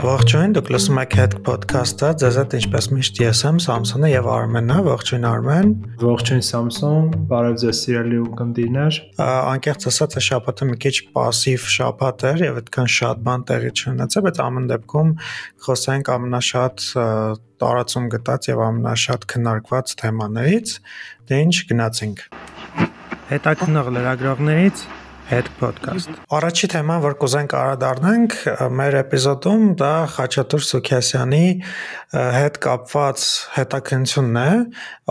Ողջույն, դուք լսում եք Head Podcast-ը։ Ձեզ հետ ինչպես միշտ ես եմ Սամսոնը եւ Արմենը։ Ողջույն Արմեն։ Ողջույն Սամսոն, բարև ձեզ սիրելի ուղդիրներ։ Անկեղծ ասած, այս շաբաթը մի քիչ пассив շաբաթ էր եւ այդքան շատ բան տեղի չունեցավ, բայց ամեն դեպքում խոսենք ամենաշատ տարածում գտած եւ ամենաշատ քննարկված թեմաներից։ Դե ինչ գնացինք։ Հետաքնող լրագրողներից Head Podcast։ Առաջի թեման, որ կուզենք անդրադառնանք մեր էպիզոդում, դա Խաչատուր Սուքյասյանի հետ կապված հետաքնությունն է,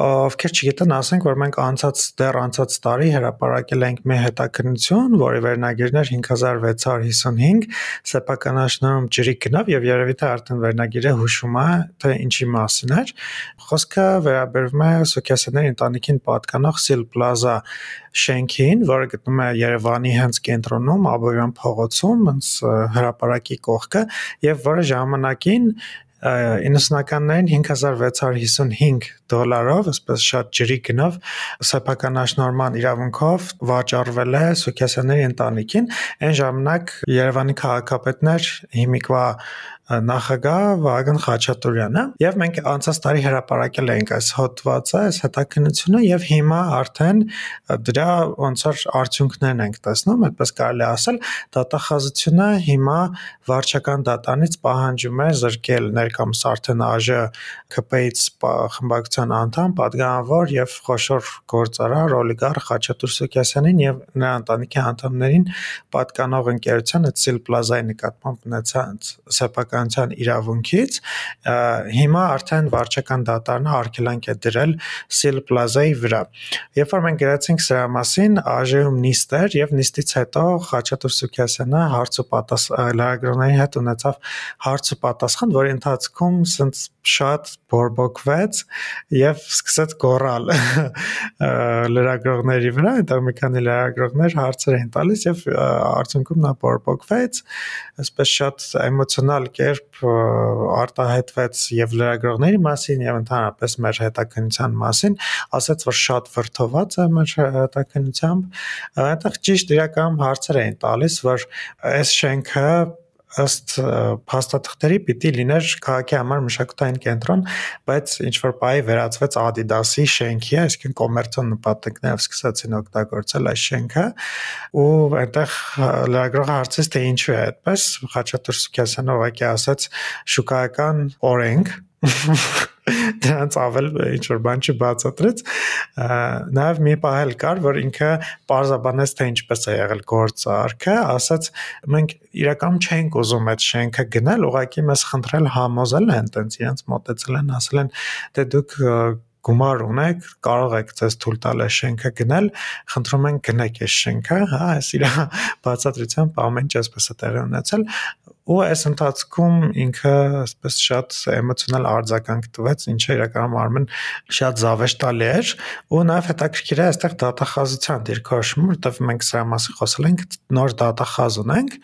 ովքեր չգիտեն, ասենք, որ մենք անցած դեռ անցած տարի հրապարակել ենք մի հետաքնություն, որի վերնագիրն էր 5655 սեփականաշնորհում ջրի գնավ եւ երևի թե արդեն վերնագիրը հուշում է, թե ինչի մասին էր։ Խոսքը վերաբերվում է Սուքյասյանների ընտանիքին պատկանող Sil Plaza շենքին, որը գտնվում է Երևանի հենց կենտրոնում, Աբովյան փողոցում, հենց հրապարակի կողքը, եւ որը ժամանակին 90-ականներին 5655 դոլարով, այսպես շատ ջրի գնով սեփականաշնորհման իրավունքով վաճառվել է Սուքյասյանների ընտանիքին։ Այն ժամանակ Երևանի քաղաքապետն էր հիմիկվա նախագահ Վագն Խաչատուրյանը եւ մենք անցած տարի հրապարակել էինք այս հոդվածը, այս հետաքննությունը եւ հիմա արդեն դրա ոնց որ արդյունքներն ենք տեսնում, այդպես կարելի ասել, դատախազությունը հիմա վարչական դատանից պահանջում է զրկել ներկամս արդեն ԱԺ ԿՊ-ից խմբակցության անդամ, падգամավոր եւ խոշոր գործարար օլիգարխ Խաչատուր Սոկյասյանին եւ նրա ընտանիքի անդամներին պատկանող ընկերության այդ Սիլպլազայի նկատմամբ ունեցած սեփական քաղաքականության իրավունքից հիմա արդեն վարչական դատարանը արգելանք է դրել Seal Plaza-ի վրա։ Երբ որ մենք գրացինք սրա մասին, ԱԺ-ում նիստ էր եւ նիստից հետո Խաչատուր Սուքյասյանը հարց ու պատասխան լրագրողների հետ ունեցավ հարց ու պատասխան, որի ընթացքում սենց շատ բորբոքվեց եւ սկսեց գոռալ լրագրողների վրա, այնտեղ մի քանի լրագրողներ հարցեր էին տալիս եւ արդյունքում նա բորբոքվեց, այսպես շատ էմոցիոնալ կերպ արտահայտվեց եւ լրագրողների մասին եւ ընդհանրապես մեր հետաքննության մասին, ասաց որ շատ վրթոված է մեր հետաքննությամբ, այնտեղ ճիշտ իրական հարցեր էին տալիս, որ այս շենքը ըստ փաստաթղթերի պիտի լիներ քաղաքի համար մշակութային կենտրոն, բայց ինչ որ բայ վերածվեց Adidas-ի շենքի, այսինքն կոմերցիոն նպատակներով սկսեցին օգտագործել այս շենքը ու այնտեղ լրագրողը հարցեց թե ինչու է այդպես Խաչատուր Սուքյասյանը ուղղակի ասաց շուկայական օրենք դրանց ավել ինչ որ բան չբացատրեց նաև մի պահ էլ կար որ ինքը parzabanեց թե ինչպես է եղել գործարքը ասաց մենք իրականում չենք ուզում այդ շենքը գնել ուղղակի մեզ խնդրել համոզել են տենց իրենց մտածել են ասել են թե դուք գումար ունեք, կարող եք ձեզ թույլ տալ այս շենքը գնել, խնդրում ենք գնեք այս շենքը, հա, այս իր բացատրությամբ ամեն ինչ այսպես է տեղի ունեցել ու այս ընթացքում ինքը այսպես շատ էմոցիոնալ արձագանք տվեց, ինչը իրականում Արմեն շատ զավեշտալի էր ու նաև հետաքրքիր է այստեղ դատախազության դիրքորոշումը, որտեղ մենք սրա մասին խոսել ենք, նոր դատախազ ունենք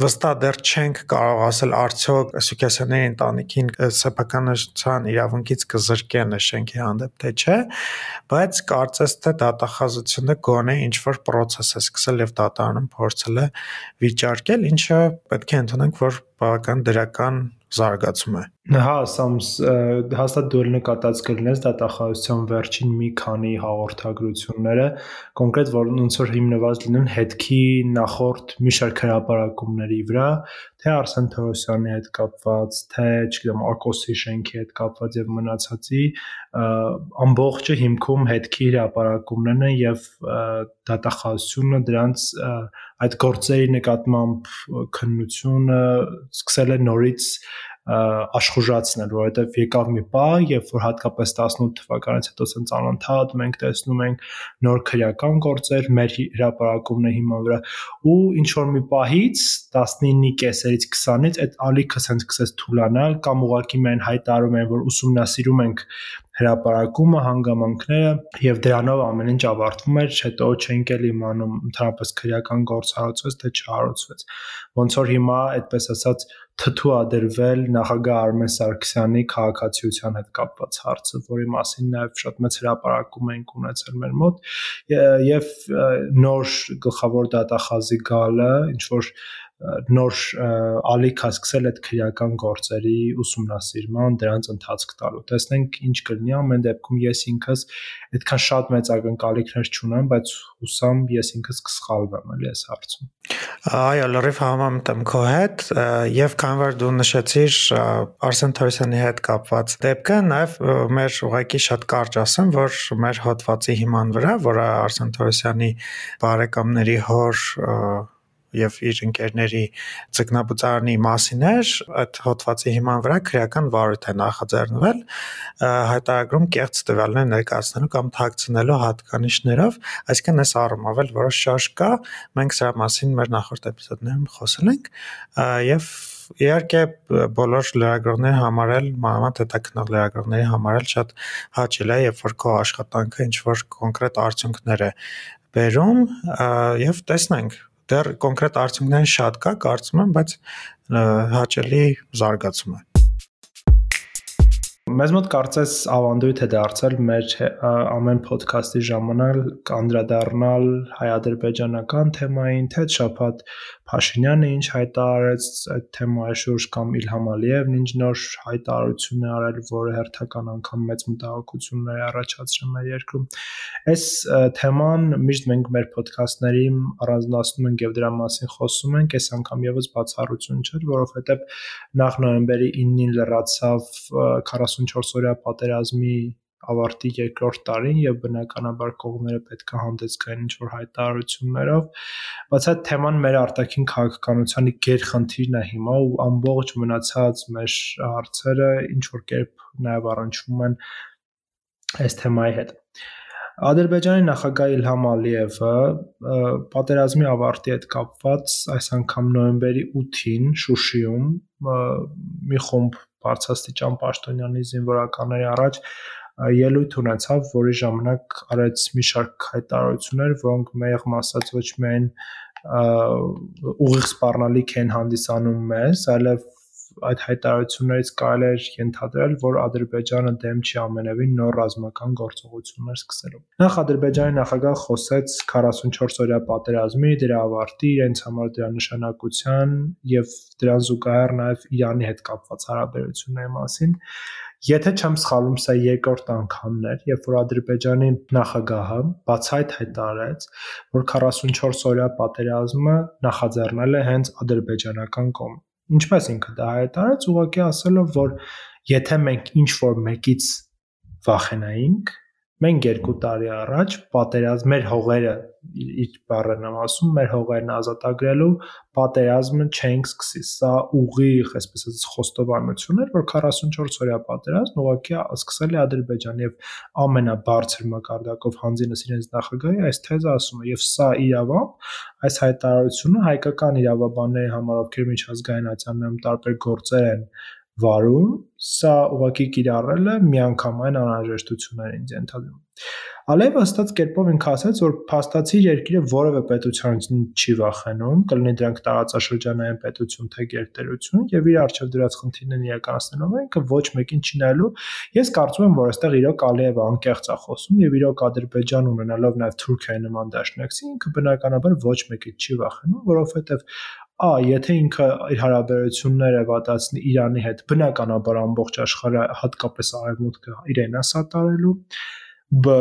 վստահ դեռ չենք կարող ասել արդյոք Սուքյասյանների ընտանիքին սեփականության իրավունքից կզրկեն շենքի հանդեպ թե չէ, բայց կարծես թե դատախազությունը գոնե ինչ որ process է սկսել եւ դատարանում փորձել է վիճարկել, ինչը պետք է ընդունենք, որ բավական դրական զարգացում է։ Հա, Սամս հաստատ դու նկատած կլինես դատախազության վերջին մի քանի հաղորդագրությունները, կոնկրետ որ ոնց որ հիմնված լինեն հետքի նախորդ մի շարք հրապարակումների վրա, թե Արսեն Թորոսյանի հետ կապված, թե, չգիտեմ, Ակոսի շենքի հետ կապված եւ մնացածի ամբողջը հիմքում հետքի հրապարակումներն են եւ դատախազությունը դրանց այդ գործերի նկատմամբ քննությունը սկսել է նորից աշխուժացնել, որովհետև եկավ մի պահ, երբ որ հատկապես 18 թվականից հետո ցենց անընդհատ մենք տեսնում ենք նոր քրեական գործեր մեր հրապարակումների հիման վրա ու ինչ որ մի պահից 19-ի կեսերից 20-ից այդ ալիքը ցենց սկսեց թուլանալ կամ ուղակի մենք հայտարարում են որ ուսումնասիրում ենք հրապարակումը, հանգամանքները եւ դրանով ամեն ինչ ավարտվում էր, հետո չենք էլ իմանում ընդհանրապես քրեական գործ հարուցվեց թե չհարուցվեց։ Ոնց որ հիմա այդպես ասած թթու ադրվել նախագահ Արմեն Սարգսյանի քաղաքացիության հետ կապված հարցը, որի մասին նաև շատ մեծ հրապարակում ենք ունեցել մեր մոտ եւ նոր գլխավոր դատախազի գալը, ինչ որ նոր ալիք է սկսել այդ քրեական գործերի ուսումնասիրման, դրանց ընթացք տալու։ Տեսնենք ինչ կլինի ամեն դեպքում ես ինքս այդքան շատ մեծ ակնկալիքներ չունեմ, բայց հուսամ ես ինքս կսխալվեմ էլի այս հարցում։ Այո, լրիվ համամտ եմ քո հետ եւ քանի որ դու նշեցիր Արսեն Թորոսյանի հետ կապված դեպքը, նաեւ մեր ուղակի շատ կարճ ասեմ, որ մեր հոդվածի հիման վրա, որը Արսեն Թորոսյանի բարեկամների հոր եւ իր ընկերների ցկնաբուծարանի մասին էր, այդ հոդվածի հիման վրա քրեական վարույթ է նախաձեռնվել հայտարարում կեղծ տվյալներ ներկայացնելու կամ թաքցնելու հատկանիշներով, այսինքն այս առումով էլ որոշ շարժ կա, մենք սրա մասին մեր նախորդ էպիզոդներում խոսել ենք եւ իհարկե բոլոր լրագրողների համար էլ մանավանդ հետաքնող լրագրողների համար էլ շատ հաճելի է երբ որ քո աշխատանքը ինչ որ կոնկրետ արդյունքներ է բերում եւ տեսնենք դեռ կոնկրետ արդյունքներ շատ կա, կարծում եմ, բայց հաճելի զարգացում է։ Մեզ մոտ կարծես ավանդույթ է դարձել մեր ամեն ոդքասթի ժամանակ կանդրադառնալ հայ-ադրբեջանական թեմային, թե շփաթ Փաշինյանը ինչ հայտարարեց այդ թեմայի շուրջ կամ Իլհամ Ալիևն ինչ նոր հայտարարություն է արել, որը հերթական անգամ մեծ մտահոգություններ է առաջացրել մեր երկրում։ Այս թեման միշտ մենք մեր ոդքասթների առանձնացնում ենք եւ դրա մասին խոսում ենք, այս անգամ եւս բացառություն չէր, որովհետեւ նախ նոյեմբերի 9-ին լրացավ 44 օրյա պատերազմի ավարտի երկրորդ տարին եւ բնականաբար կողմերը պետք է հանդես գային ինչ որ հայտարարություններով բայց այդ թեման մեր արտաքին քաղաքականությանի գերխնդիրն է հիմա ու ամբողջ մնացած մեր հարցերը ինչ որ կերպ նաեւ առնչվում են այս թեմայի հետ Ադրբեջանի նախագահ Իլհամ Ալիևը պատերազմի ավարտի հետ կապված այս անգամ նոյեմբերի 8-ին Շուշիում մի խումբ բարձրաստիճան պաշտոնյանի զինվորականների առաջ ելույթ ունեցավ, որի ժամանակ արեց մի շարք հայտարարություններ, որոնք մեղմ ասած ոչ միայն ուղիղ սպառնալիք են հանդիսանում մեզ, այլև այդ հայտարարություններից կարելի է ենթադրել, որ Ադրբեջանը դեմ չի ամենևին նոր ռազմական գործողություններ սկսելու։ Նախ Ադրբեջանի նախագահ խոսեց 44 օրյա պատերազմի, դրա ավարտի, իրենց համար դրա նշանակության եւ դրան զուգահեռ նաեւ Իրանի հետ կապված հարաբերությունների մասին Եթե չեմ սխալվում, սա երկրորդ անգամն էր, երբ որ Ադրբեջանի նախագահը բացահայտ հայտարարեց, որ 44 օրյա պատերազմը նախաձեռնել է հենց ադրբեջանական կողմը։ Ինչպես ինքը դա հայտարարեց, ուղղակի ասելով, որ եթե մենք ինչ որ մեկից վախենայինք, Մենք երկու տարի առաջ պատերազմ մեր հողերը իր բառերն եմ ասում, մեր հողերն ազատագրելու պատերազմը չենք սկսի։ Սա ուղիղ, այսպես ասած, խոստովանություն էր, որ 44 օրյա պատերազմ ուղղակի սկսել է Ադրբեջան եւ ամենաբարձր մակարդակով հանձինս իրենց նախագահի այս թեզը ասում է եւ սա իրավամբ այս հայտարարությունը հայկական իրավաբանների համար ովքեր միջազգայնացիանում տարբեր գործեր են վարում, սա ուղղակի կիրառել է միանգամայն անհրաժեշտություններ ինձ ենթադրում։ Ալևը հստակ կերպով ինքը ասաց, որ փաստացի երկիրը որևէ պետությանից չի վախենում, կլինի դրանք տարածաշրջանային պետություն թե գերտերություն, եւ իր արժեվ դրած խնդիրներն իրականացնելով ինքը ոչ մեկին չի նայելու։ Ես կարծում եմ, որ այստեղ իրոք Ալիևը անկեղծ է խոսում եւ իրոք Ադրբեջան ունենալով նաեւ Թուրքիայի նման դաշնակցի, ինքը բնականաբար ոչ մեկից չի վախենում, որովհետեւ Ա, եթե ինքը իր հարաբերությունները վատացնի Իրանի հետ, բնականաբար ամբողջ աշխարհը, հատկապես արևմուտքը իրեն է սատարելու։ Բ.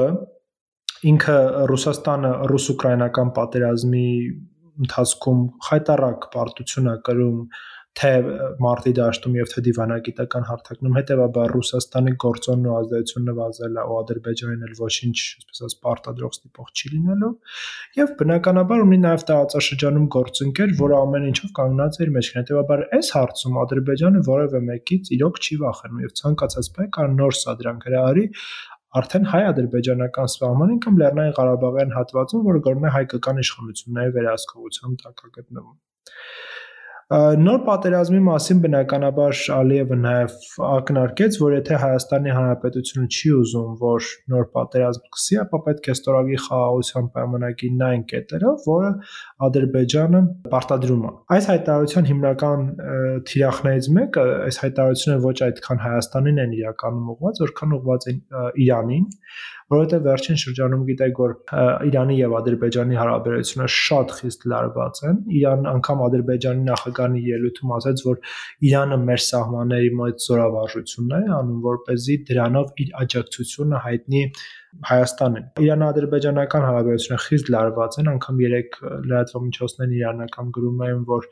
Ինքը Ռուսաստանը ռուս-ուկրաինական պատերազմի ընթացքում խայտարակ պարտություն է կրում թե մարտի դաշտում եւ թե դիվանագիտական հարթակնում հետեւաբար Ռուսաստանի գործոնն ու ազդեցությունը նվազել է ու Ադրբեջանին էլ ոչինչ, այսպես ասած, պարտադրող ստիպող չի լինելու եւ բնականաբար ունի նաեւ տարածաշրջանում գործընկեր, որը ամեն ինչով կանգնած է իր մեջ։ Հետեւաբար այս հարցում Ադրբեջանը որևէ մեկից իրոք չի վախենում եւ ցանկացած բան կար նոր սադրանք հրահարի արդեն հայ-ադրբեջանական սահմանին կամ Լեռնային Ղարաբաղյան հատվածում, որը գտնվում է հայկական իշխանությունների վերահսկողության տակ գտնվում։ Նոր պատերազմի մասին բնականաբար Ալիևը նաև ակնարկեց, որ եթե Հայաստանի Հանրապետությունը չի ուզում, որ նոր պատերազմ սկսի, ապա պետք է ստորագրի խաղաղության պայմանագիրն այն կետերով, որը Ադրբեջանը պարտադրում է։ Այս հայտարարության հիմնական թիրախներից մեկը, այս հայտարարությունը ոչ այդքան Հայաստանին են իրականում ուղղված, որքան ուղղված են Իրանին, որովհետեւ վերջին շրջանում գիտեք որ Իրանի եւ Ադրբեջանի հարաբերությունը շատ խիստ լարված են։ Իրան անգամ Ադրբեջանի նախագահի ելույթում ասաց, որ Իրանը մեր սահմանների մոտ զորավարժություն է անում, որ เป զի դրանով իր աջակցությունը հայտնի Հայաստանին։ Իրան-ադրբեջանական հարաբերությունը խիստ լարված են, անգամ 3 լրատվամիջոցներն իրանական գրում են, որ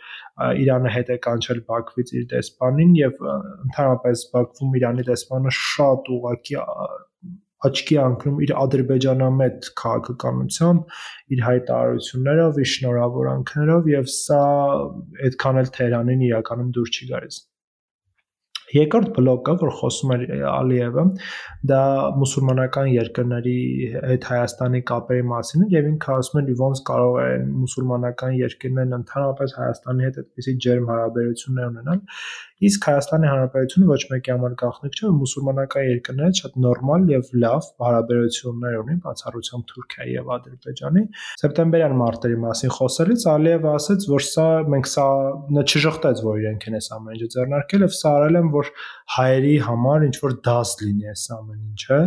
Իրանը հետ է կանչել Բաքվից իր դեսպանին եւ ընդհանրապես Բաքվում Իրանի դեսպանը շատ ուղակի աչքի անկնում իր ադրբեջանամետ քաղաքականությամբ, իր հայտարարություններով, իր շնորհավորանքներով եւ սա այդքան էլ Թեհրանին իրականում դուր չի գալիս։ Երկրորդ բլոկը, որ խոսում էր Ալիևը, դա մուսուլմանական երկրների հետ Հայաստանի կապերի մասին է եւ ինքը ասում է ոնց կարող են մուսուլմանական երկրներն ընդհանրապես Հայաստանի հետ այդպիսի ջերմ հարաբերություններ ունենալ Իսկ Հայաստանի Հանրապետությունը ոչ մեկի համար գաղտնիք չէ, որ մուսուլմանական երկրներից շատ նորմալ եւ լավ հարաբերություններ ունի, բացառությամբ Թուրքիայի եւ Ադրբեջանի։ Սեպտեմբերյան մարտերի մասին խոսելիս Ալիևը ասաց, որ սա մենք սա չժխտեց, որ իրենք են այս ամեն ինչը ձեռնարկել եւ սա արել են, որ հայերի համար ինչ որ դաս լինի այս ամեն ինչը։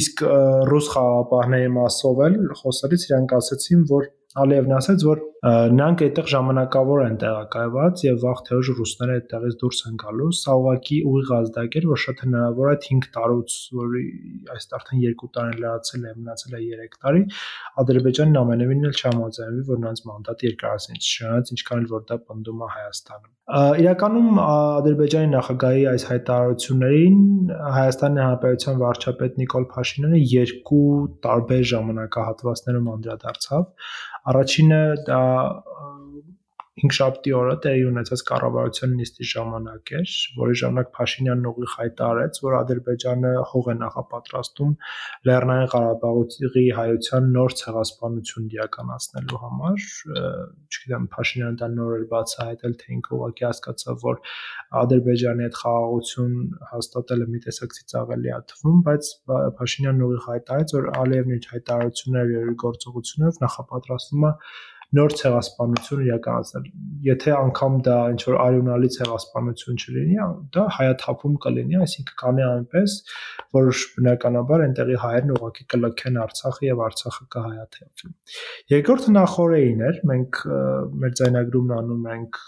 Իսկ ռուս խաղապահների մասով էլ խոսելիս իրանք ասացին, որ Ալիևն ասաց, որ նրանք այդտեղ ժամանակավոր են տեղակայված եւ վաղ թե ուշ ռուսները այդտեղից դուրս են գալու։ Սա ուղղակի ուղիղ ազդակ էր, որ շատ հնարավոր է 5 տարուց, որ այս արդեն 2 տարին լրացել է, մնացել է 3 տարի, Ադրբեջանն ամենևին էլ չհամաձայնվի, որ նրանց մանդատը երկարացնի, չնայած ինչքան էլ որ դա պնդում է Հայաստանը։ Իրականում Ադրբեջանի նախագահի այս հայտարարություններին Հայաստանի Հանրապետության վարչապետ Նիկոլ Փաշինյանը երկու տարբեր ժամանակահատվածներում անդրադարձավ Առաջինը դա հինգշաբթի օրը տեղի ունեցած կառավարության նիստի ժամանակ էր, որի ժամանակ Փաշինյանն ուղիղ հայտարարեց, որ Ադրբեջանը հող է նախապատրաստում Լեռնային Ղարաբաղի հայության նոր ցեղասպանություն իրականացնելու համար։ Չգիտեմ, Փաշինյանը դա նոր էր բացահայտել, թե ինքը ուղղակի հասկացավ, որ Ադրբեջանի հետ խաղաղություն հաստատելը մի տեսակ ծիծաղելի է թվում, բայց Փաշինյանն ուղիղ հայտարարեց, որ Ալիևն իր հայտարարություններով եւ իր գործողություններով նախապատրաստում է նոր ցեղասպանություն իրականացնել։ Եթե անգամ դա ինչ որ արյունալի ցեղասպանություն չլինի, դա հայաթափում կլինի, այսինքն կանի այնպես, որ բնականաբար այնտեղի հայերն ուղղակի կլքեն Արցախը եւ Արցախը կհայաթափվի։ Երկրորդը նախորդին էր, մենք մեր ձայնագրումն անում ենք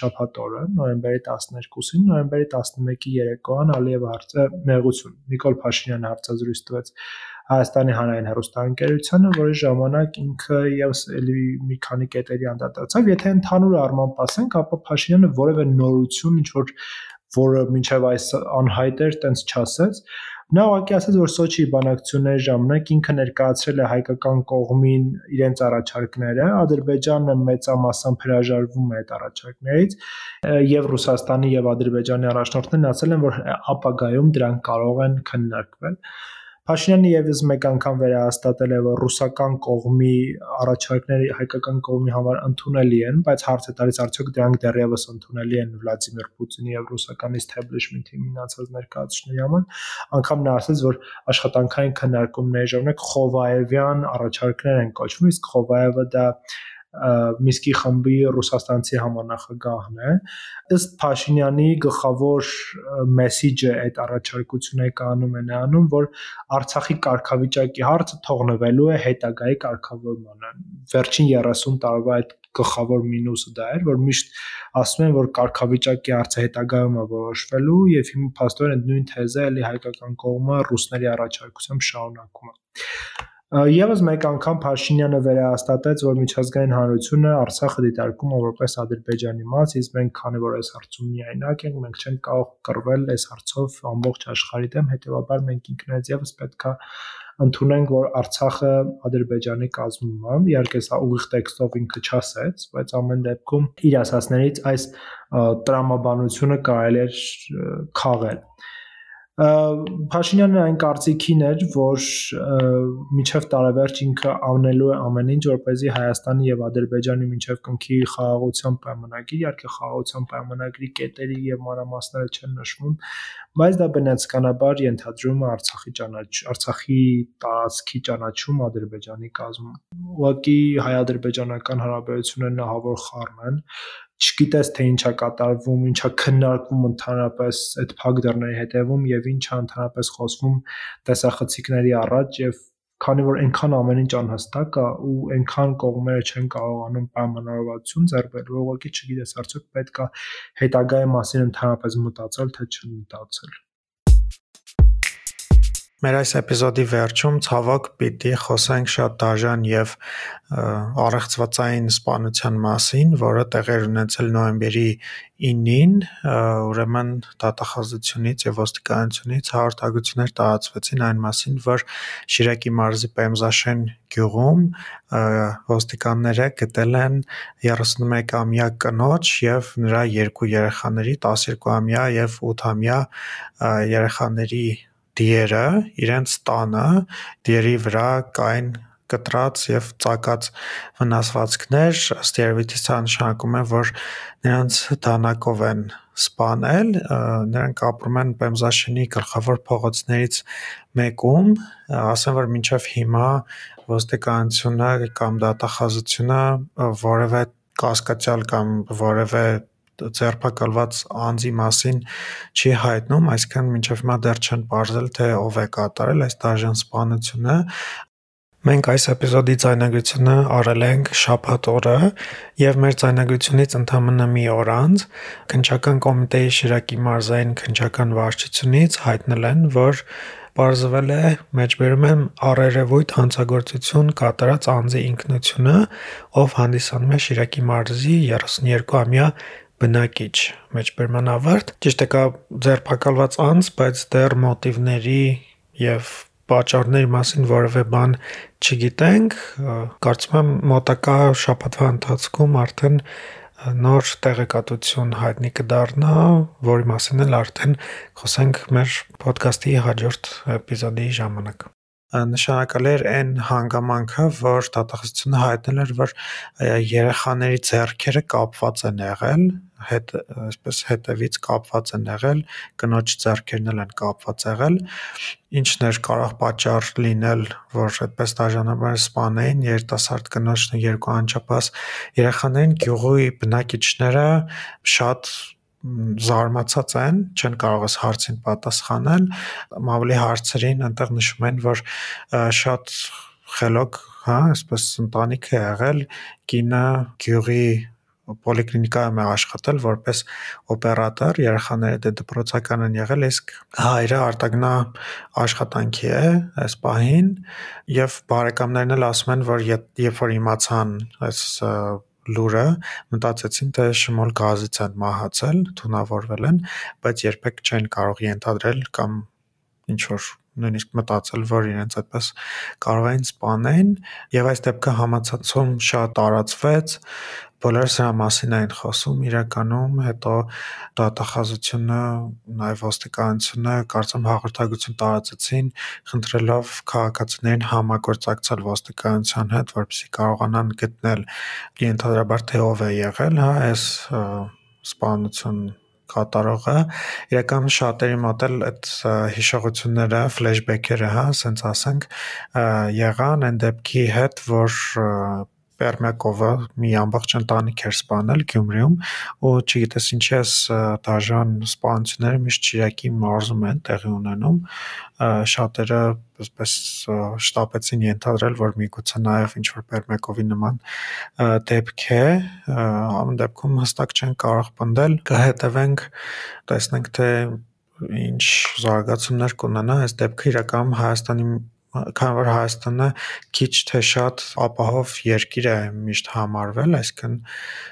շաբաթ օրը, նոյեմբերի 12-ին, նոյեմբերի 11-ի երեկոյան Ալիև հարցը մեղություն Նիկոլ Փաշինյանը հարցազրույց տվեց Հայաստանի հանրային հեռուստաընկերությանը, որի ժամանակ ինքը եւս էլի մի քանի կետերի անդրադարձավ։ Եթե ընդհանուր առմամբ ասենք, ապա Փաշինյանը որևէ նորություն ինչ որ որը մինչև այս անհայտ էր, տենց չասեց։ Նա ուղղակի ասաց, որ Սոչի բանակցությունների ժամանակ ինքը ներկայացրել է հայկական կողմին իրենց առաջարկները, Ադրբեջանը մեծամասամբ հրաժարվում է այդ առաջարկներից, եւ Ռուսաստանի եւ Ադրբեջանի առաջնորդներն ասել են, որ ապագայում դրանք կարող են քննարկվել։ Փաշինյանը եւս մեկ անգամ վերահաստատել է, որ ռուսական կողմի առաջարկները հայկական կողմի համար ընդունելի են, բայց հարց է տալիս արդյոք դրանք դեռևս ընդունելի են Վլադիմիր Պուտինի եւ ռուսական establishment-ի մնացած ներկայացուցիչների համար։ Անկամ նա ասաց, որ աշխատանքային քննարկումների ժամանակ Խովաևյան առաջարկներ են կոչվում, իսկ Խովաևը դա Միսկի խմբի ռուսաստանցի համանախագահն է ըստ Փաշինյանի գլխավոր մեսիջը այդ առաջարկությունը կանում է նրանում որ Արցախի կարգավիճակի հարցը թողնվելու է հետագայի կարգավորմանը վերջին 30 տարվա այդ գլխավոր մինուսը դա էր որ միշտ ասում են որ կարգավիճակի հարցը հետագայում է որոշվելու եւ հիմա փաստորեն այդ նույն թեզը էլի հայկական կողմը ռուսների առաջարկությամբ շարունակում է Եվս մեկ անգամ Փաշինյանը վերահաստատեց, որ միջազգային հանրությունը Արցախը դիտարկում է որպես Ադրբեջանի մաս, իսկ մենք քանի որ այս հարցում միայնակ ենք, մենք չենք կարող կռվել այս հարցով ամբողջ աշխարհի դեմ, հետեւաբար մենք ինքնայց եւս պետքա ընդունենք, որ Արցախը Ադրբեջանի կազմում է։ Իհարկե սա ուղիղ տեքստով ինքը չասեց, բայց ամեն դեպքում իր ասածներից այս տրամաբանությունը կարելի է քաղել։ Փաշինյանը այն կարծիքին էր, որ միջև տարեվերջ ինքը անելու է ամեն ինչ, որպեսզի Հայաստանի եւ Ադրբեջանի միջև կնքի խաղաղության պայմանագիր, իհարկե խաղաղության պայմանագրի կետերի եւ մանրամասները չեն նշվում, բայց դա բնականաբար ենթադրում է Արցախի ճանաչ Արցախի տարածքի ճանաչում Ադրբեջանի կազմում։ Ուղղակի հայ-ադրբեջանական հարաբերությունները նահավոր խառն են չգիտես թե ինչա կատարվում, ինչա քննարկվում ընդհանրապես այդ փակ դռների հետևում եւ ինչա ընդհանրապես խոսվում տեսախցիկների առաջ եւ քանի որ այնքան ամեն ինչ անհստակ է ու այնքան կողմերը չեն կարողանում պայմանավորվածություն ձեռք բերել, որ ուղղակի չգիտես արդյոք պետքա հետագայի մասին ընդհանրապես մտածել թե չմտածել։ Մեր այս էպիզոդի վերջում ցավոք պիտի խոսենք շատ դաժան եւ առեղծվածային սպանության մասին, որը տեղեր ունեցել նոյեմբերի 9-ին, ուրեմն դատախազությունից եւ ոստիկանությունից հաղորդագրություններ տարածվեցին այն մասին, որ Շիրակի մարզի Պեմզաշեն գյուղում ոստիկանները գտել են 31-ամյա կնոջ եւ նրա երկու երեխաների 12-ամյա եւ 8-ամյա երեխաների դիերը իրենց տանը դիերի վրա կային կտրած եւ ծակած վնասվածքներ ըստ երևույթի սա նշանակում է որ նրանց դանակով են սպանել նրանք ապրում են Պեմզաշենի գլխավոր փողոցներից մեկում ասեմ որ մինչև հիմա ոստիկանությունը կամ դատախազությունը որևէ կասկածյալ կամ որևէ ձերբակալված անձի մասին չի հայտնում, այսինքն մինչև հիմա դեռ չեն ողջել թե ով է կատարել այս դաժան սպանությունը, Մենք այս էպիզոդի ձայնագրությունը արել ենք շաբաթ օրը եւ մեր ձայնագրությունից ընդամենը մի օր անց քնչական կոմիտեի Շիրակի մարզային քնչական վարչությունից հայտնել են, որ Պարզվել է մեջբերում եմ առերևույթ հանցագործություն կատարած անձի ինքնությունը, ով հանդիսանում է Շիրակի մարզի 32-ամյա բնակիչ մեջբերման ավարտ ճիշտ է կա ձերբակալված անձ բայց դեռ մոտիվների եւ պատճառների մասին որևէ բան չգիտենք կարծում եմ մոտակա շաբաթվա ընթացքում արդեն նոր տեղեկատվություն հայտնի կդառնա, որի մասին էլ արդեն խոսենք մեր ոդկասթի հաջորդ էպիզոդի ժամանակ նշանակալի էր այն հանգամանքը, որ դատախազությունը հայտնել էր, որ երեխաների ձեռքերը կապված են եղել, հետ այսպես հետևից կապված են եղել, կնոջ ձեռքերն էլ են կապված եղել, ինչն էր կարող պատճառ լինել, որ այդպես դաժանաբար սպանեին երիտասարդ կնոջն ու երկու անչափահաս երեխաներին գյուղի բնակիչները շատ զարմացած են, չեն կարող այս հարցին պատասխանել, ավելի հարցերին այնտեղ նշում են, որ շատ խելոք, հա, այսպես ընտանիք է եղել, կինը գյուղի պոլիկլինիկայում է աշխատել որպես օպերատոր, երեխաները դե դպրոցական են եղել, իսկ հայրը արտագնա աշխատանքի է այս պահին եւ բարեկամներն էլ ասում են, որ երբ որ իմացան այս լուրը, մտածեցին, թե Շմոլ գազից են մահացել, թունավորվել են, բայց երբեք չեն կարող ենթադրել կամ ինչ որ նույնիսկ մտածել, որ իրենց այդպես կարող էին սպանեն եւ այս դեպքը համացածում շատ տարածվեց բոլորը սրա մասին էին խոսում իրականում, հետո դատախազությունը, նաև ոստիկանությունը կարծեմ հաղորդագրություն տարածեցին, խնդրելով քաղաքացիներին համագործակցել ոստիկանության հետ, որպեսզի կարողանան գտնել ենթադրաբար թե ով է եղել, հա, այս սպանություն կատարողը իրականում շատերի մոտ էլ այդ հիշողությունները, ֆլեշբեքերը, հա, ասենց ասենք, եղան այն դեպքի հետ, որ Պերմյակովը մի ամբողջ ընտանիք էր սպանել Գյումրիում ու չգիտես ինչի էս դաժան սպանությունները միշտ Շիրակի մարզում են տեղի ունենում շատերը այսպես շտապեցին ենթադրել որ միգուցե նաև ինչ որ Պերմյակովի նման դեպք է ամեն դեպքում հստակ չեն կարող պնդել կհետևենք տեսնենք թե ինչ զարգացումներ կունենա այս դեպքը իրականում Հայաստանի քանի որ Հայաստանը քիչ թե շատ ապահով երկիր է միշտ համարվել, այսինքն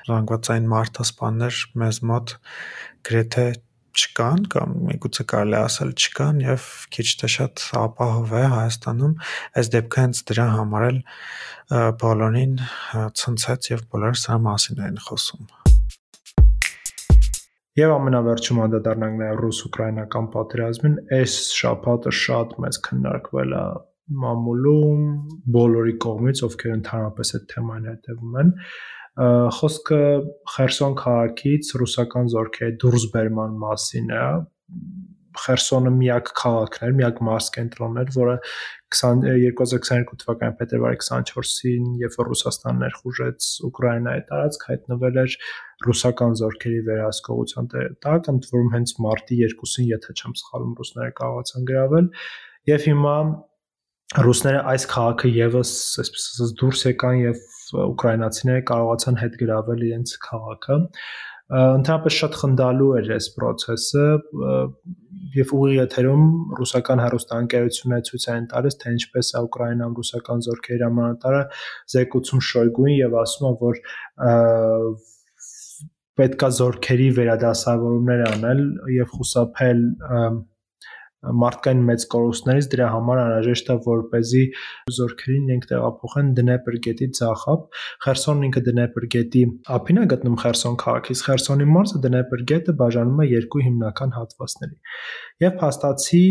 զանգվածային մարդասպաններ մեզ մոտ գրեթե չկան կամ միգուցե կարելի ասել չկան եւ քիչ թե շատ ապահով է Հայաստանում այս դեպքը հենց դրա համար էլ բոլորին ցնցեց եւ բոլորը սրա մասին էին խոսում Եվ ամենավերջում անդրադառնանք նաև ռուս-ուկրաինական պատերազմին, այս շաբաթը շատ մեծ քննարկվել է մամուլում բոլորի կողմից, ովքեր ընդհանրապես այդ թեմային հետևում են, խոսքը Խերսոն քաղաքից ռուսական զորքերի դուրս բերման մասին է Խերսոնը միակ քաղաքն էր, միակ մարզ կենտրոնն էր, որը 2022 թվականի փետրվարի 24-ին, երբ որ Ռուսաստանն ներխուժեց Ուկրաինայի տարածք, հայտնվել էր ռուսական զորքերի վերահսկողության տակ, ընդ որում հենց մարտի 2-ին, եթե չեմ սխալվում, ռուսները կարողացան գրավել եւ հիմա ռուսները այս քաղաքը եւս այսպես ասած դուրս եկան եւ ուկրաինացիները կարողացան հետ գրավել իրենց քաղաքը ընդհանրապես շատ խնդալու էր այս process-ը եւ ուղիղ եթերում ռուսական հեռուստաընկերությունները ցույց են տալիս թե ինչպես է Ուկրաինայում ռուսական զորքերի հրամանատարը զեկուցում Շոյգուին եւ ասում է որ պետքա զորքերի վերադասավորումներ անել եւ խուսափել մարդկային մեծ կորուստներից դրա համար անհրաժեշտ է որպեսզի զորքերին իրենք տեղափոխեն Դնեպր գետի ցախապ Խերսոնն ինքը Դնեպր գետի ափին է գտնվում Խերսոն քաղաքից Խերսոնի մարզը Դնեպր գետը բաժանում է երկու հիմնական հատվածների եւ փաստացի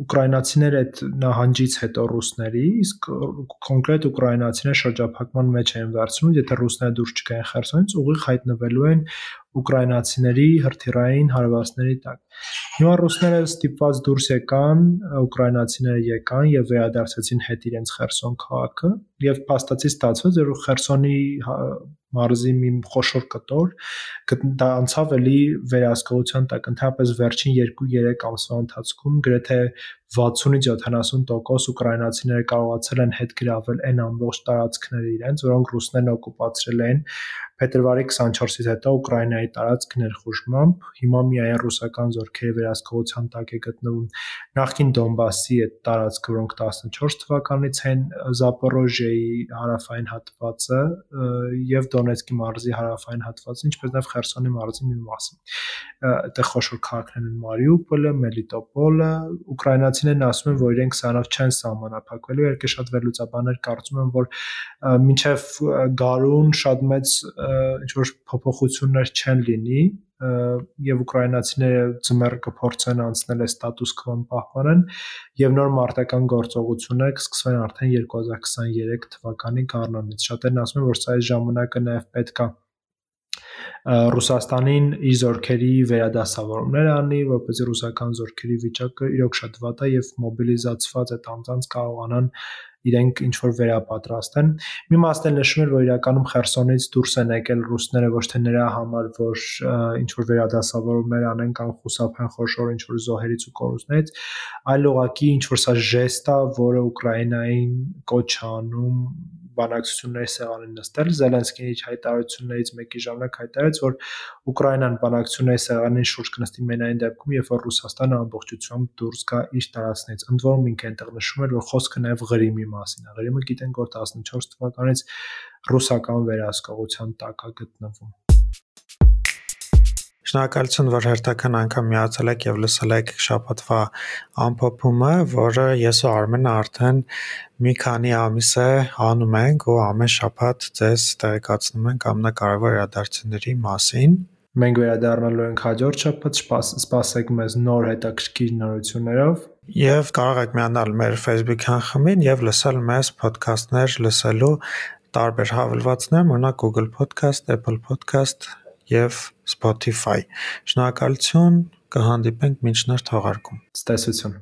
ուկրաինացիները այդ նահանջից հետո ռուսների իսկ կոնկրետ ուկրաինացիները շրջափակման մեջ են վերցնում եթե ռուսները դուրս չգային Խերսոնից ուղիղ հայտնվելու են ուկրաինացիների հրթիռային հարվածների տակ։ Հիմա ռուսները ստիպված դուրս եկան, ուկրաինացիները եկան եւ վերադարձեցին հետ իրենց Խերսոն քաղաքը եւ փաստացի ստացվեց, որ Խերսոնի մարզի մի խոշոր կտոր դա անցավ էլի վերահսկողության տակ ընդհանրապես վերջին 2-3 ամսվա ընթացքում գրեթե 60-ից 70% ուկրաինացիները կարողացել են հետ գրավել այն ամբողջ տարածքները իրենց, որոնք ռուսներն օկուպացրել են փետրվարի 24-ից հետո Ուկրաինայի տարածք ներխուժմամբ հիմա միայն ռուսական զորքերի վերահսկողության տակ է գտնվում նախքին Դոնբասի այդ տարածքը, որոնք 14 թվականից են Զապորոժիայի հարավային հատվածը եւ Դոնեցկի մարզի հարավային հատվածը, ինչպես նաեւ Խերսոնի մարզի մի մասը։ Այդտեղ խոշոր քաղաքներ են Մարիուպոլը, Մելիտոպոլը, ուկրաինացիներն ասում են, որ իրենք սրանով չեն սահմանափակվելու, երկե շատ վերլուծաբաններ կարծում են, որ մինչև գարուն շատ մեծ ինչ որ փոփոխություններ չեն լինի եւ ուկրաինացիները ծմեր կփորձեն անցնել է ստատուս քվոն պահպանեն եւ նոր մարտական գործողությունները կսկսվեն արդեն 2023 թվականի գարնանից։ Շատերն ասում են, որ սա այս ժամանակը նաեւ պետք է Ռուսաստանին իր զորքերի վերադասավորումներ անի, որպեսզի ռուսական զորքերի վիճակը իրոք շատ վատ է եւ մոբիլիզացված այդ անձանց կարողանան իրենք ինչ որ վերապատրաստեն։ Մի մասն էլ նշում էր, որ իրականում Խերսոնից դուրս են եկել ռուսները ոչ թե նրա համար, որ ինչ որ վերադասավորումներ անեն կամ խուսափեն խոշոր ինչ որ զոհերից ու կորուստներից, այլ ուղղակի ինչ որ սա ժեստ է, որը Ուկրաինային կոչ անում բանակցությունների սեղանին նստել Զելենսկիի հայտարարություններից մեկի ժամանակ հայտարարեց, որ Ուկրաինան բանակցությունների սեղանին շուրջ կնստի մենային դեպքում, երբ որ Ռուսաստանը ամբողջությամբ դուրս գա իր տարածքներից։ Ընդ որում ինքը այնտեղ նշում էր, որ խոսքը նաև Ղրիմի մասին է։ Ղրիմը գիտենք, որ 14 թվականից ռուսական վերահսկողության տակ է գտնվում։ Շնորհակալություն, որ հերթական անգամ միացել եք եւ լսել եք շաբաթվա ամփոփումը, որը ես ու Արմենը արդեն մի քանի ամիս է անում ենք ու ամեն շաբաթ ձեզ տեղեկացնում ենք ամենակարևոր իրադարձությունների մասին։ Մենք վերադառնալու ենք հաջորդ շաբաթ, սպասեք մեզ նոր հետաքրքիր նորություններով եւ կարող եք միանալ մեր Facebook-յան խմբին եւ լսել մեզ ոդքասթներ լսելու տարբեր հավելվածներ, օրինակ Google Podcast, Apple Podcast եւ Spotify։ Շնորհակալություն, կհանդիպենք մինչ նոր թողարկում։ Ցտեսություն։